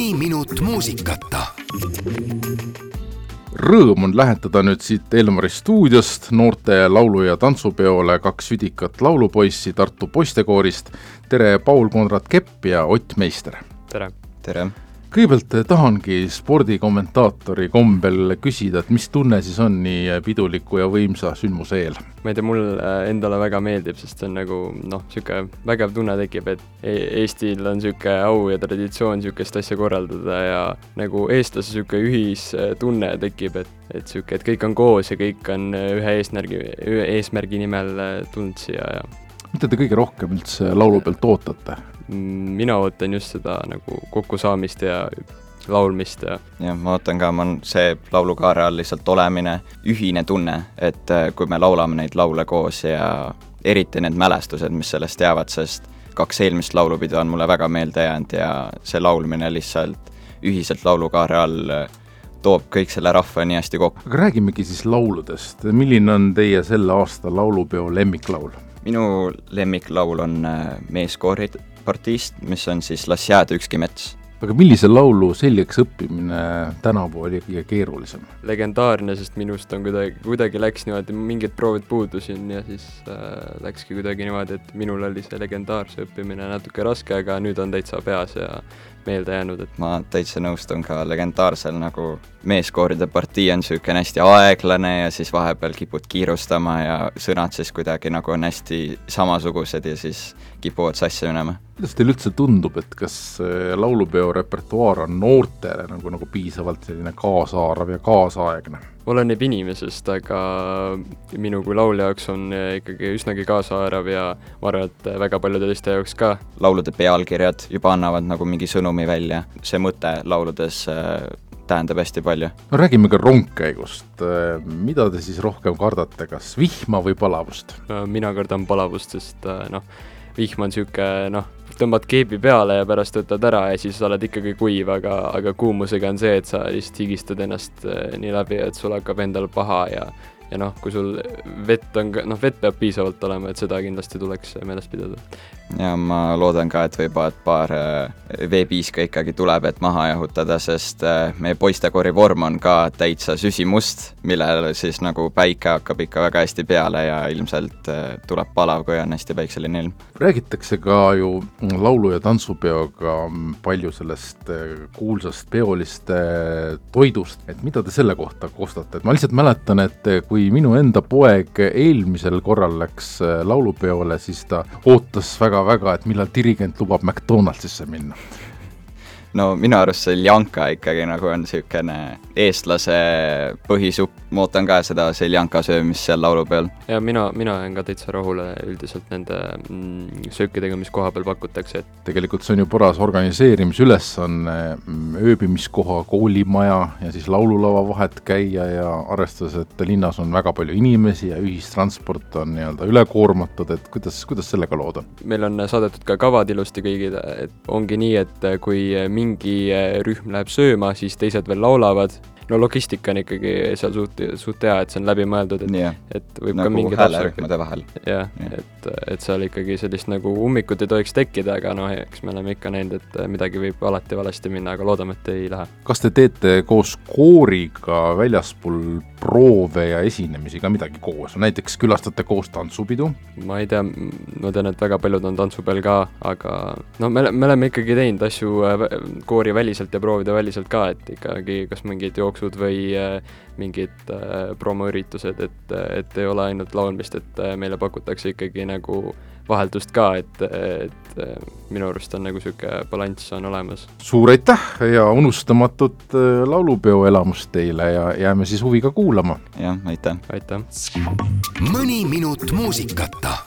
mõni minut muusikata. Rõõm on lähetada nüüd siit Elmari stuudiost noorte laulu- ja tantsupeole kaks südikat laulupoissi Tartu poistekoorist. tere, Paul-Konrad Kepp ja Ott Meister! tere! tere! Kõigepealt tahangi spordikommentaatori kombel küsida, et mis tunne siis on nii piduliku ja võimsa sündmuse eel? ma ei tea, mulle endale väga meeldib, sest see on nagu noh, niisugune vägev tunne tekib, et e Eestil on niisugune au ja traditsioon niisugust asja korraldada ja nagu eestlase niisugune ühistunne tekib, et, et niisugune, et kõik on koos ja kõik on ühe eesmärgi, ühe eesmärgi nimel tulnud siia ja mida te kõige rohkem üldse laulu pealt ootate? mina ootan just seda nagu kokkusaamist ja laulmist ja jah, ma ootan ka, ma, see laulukaare all lihtsalt olemine, ühine tunne, et äh, kui me laulame neid laule koos ja eriti need mälestused, mis sellest jäävad, sest kaks eelmist laulupidu on mulle väga meelde jäänud ja see laulmine lihtsalt ühiselt laulukaare all äh, toob kõik selle rahva nii hästi kokku. aga räägimegi siis lauludest, milline on teie selle aasta laulupeo lemmiklaul? Minu lemmiklaul on äh, Meeskoorid partiist, mis on siis Las jääda ükski mets. aga millise laulu selgeks õppimine tänavu oli kõige keerulisem? legendaarne, sest minust on kuidagi, kuidagi läks niimoodi, mingid proovid puudusin ja siis äh, läkski kuidagi niimoodi, et minul oli see legendaarse õppimine natuke raske, aga nüüd on täitsa peas ja meelde jäänud, et ma täitsa nõustun ka legendaarsel nagu meeskooride partii on niisugune hästi aeglane ja siis vahepeal kipud kiirustama ja sõnad siis kuidagi nagu on hästi samasugused ja siis kipuvad sassi minema. kuidas teile üldse tundub, et kas laulupeo repertuaar on noortele nagu, nagu piisavalt selline kaasaarv ja kaasaegne? Oleneb inimesest, aga minu kui laulja jaoks on ikkagi üsnagi kaasaarv ja ma arvan, et väga paljude teiste jaoks ka. laulude pealkirjad juba annavad nagu mingi sõnumi välja, see mõte lauludes äh, tähendab hästi palju. no räägime ka rongkäigust, mida te siis rohkem kardate, kas vihma või palavust? mina kardan palavust, sest noh, vihm on niisugune noh, tõmbad keebi peale ja pärast võtad ära ja siis oled ikkagi kuiv, aga, aga kuumusega on see, et sa lihtsalt higistad ennast äh, nii läbi, et sul hakkab endal paha ja ja noh, kui sul vett on ka, noh, vett peab piisavalt olema, et seda kindlasti tuleks meeles pidada. Ja ma loodan ka, et võib-olla, et paar äh, veepiiska ikkagi tuleb, et maha jahutada, sest äh, meie poistekoori vorm on ka täitsa süsimust, millele siis nagu päike hakkab ikka väga hästi peale ja ilmselt äh, tuleb palav, kui on hästi päikseline ilm. räägitakse ka ju laulu- ja tantsupeoga palju sellest kuulsast peoliste toidust, et mida te selle kohta kostate, et ma lihtsalt mäletan, et kui minu enda poeg eelmisel korral läks laulupeole, siis ta ootas väga-väga, et millal dirigent lubab McDonaldsisse minna no minu arust see Ljanka ikkagi nagu on niisugune eestlase põhisupp, ma ootan ka seda Seljanka söömist seal laulupeol. ja mina, mina jään ka täitsa rahule üldiselt nende mm, söökidega, mis koha peal pakutakse, et tegelikult see on ju paras organiseerimisülesanne, mm, ööbimiskoha, koolimaja ja siis laululava vahet käia ja arvestades, et linnas on väga palju inimesi ja ühistransport on nii-öelda ülekoormatud, et kuidas, kuidas sellega lood on? meil on saadetud ka kavad ilusti kõigile, et ongi nii, et kui mingi rühm läheb sööma, siis teised veel laulavad no logistika on ikkagi seal suht, suht hea, et see on läbimõeldud, et yeah., et võib nagu ka mingi häälerühmade vahel. jah yeah., et, et seal ikkagi sellist nagu ummikut ei tohiks tekkida, aga noh, eks me oleme ikka näinud, et midagi võib alati valesti minna, aga loodame, et ei lähe. kas te teete koos kooriga väljaspool proove ja esinemisi ka midagi koos, näiteks külastate koos tantsupidu? ma ei tea, ma tean, et väga paljud on tantsupeol ka, aga no me, me oleme ikkagi teinud asju äh, koori väliselt ja proovide väliselt ka, et ikkagi kas mingid jooksu jooksud või äh, mingid äh, promoüritused, et, et ei ole ainult laulmist, et meile pakutakse ikkagi nagu vaheldust ka, et, et minu arust on nagu niisugune balanss on olemas. suur aitäh ja unustamatut laulupeo elamust teile ja jääme siis huviga kuulama. jah, aitäh. aitäh. mõni minut muusikata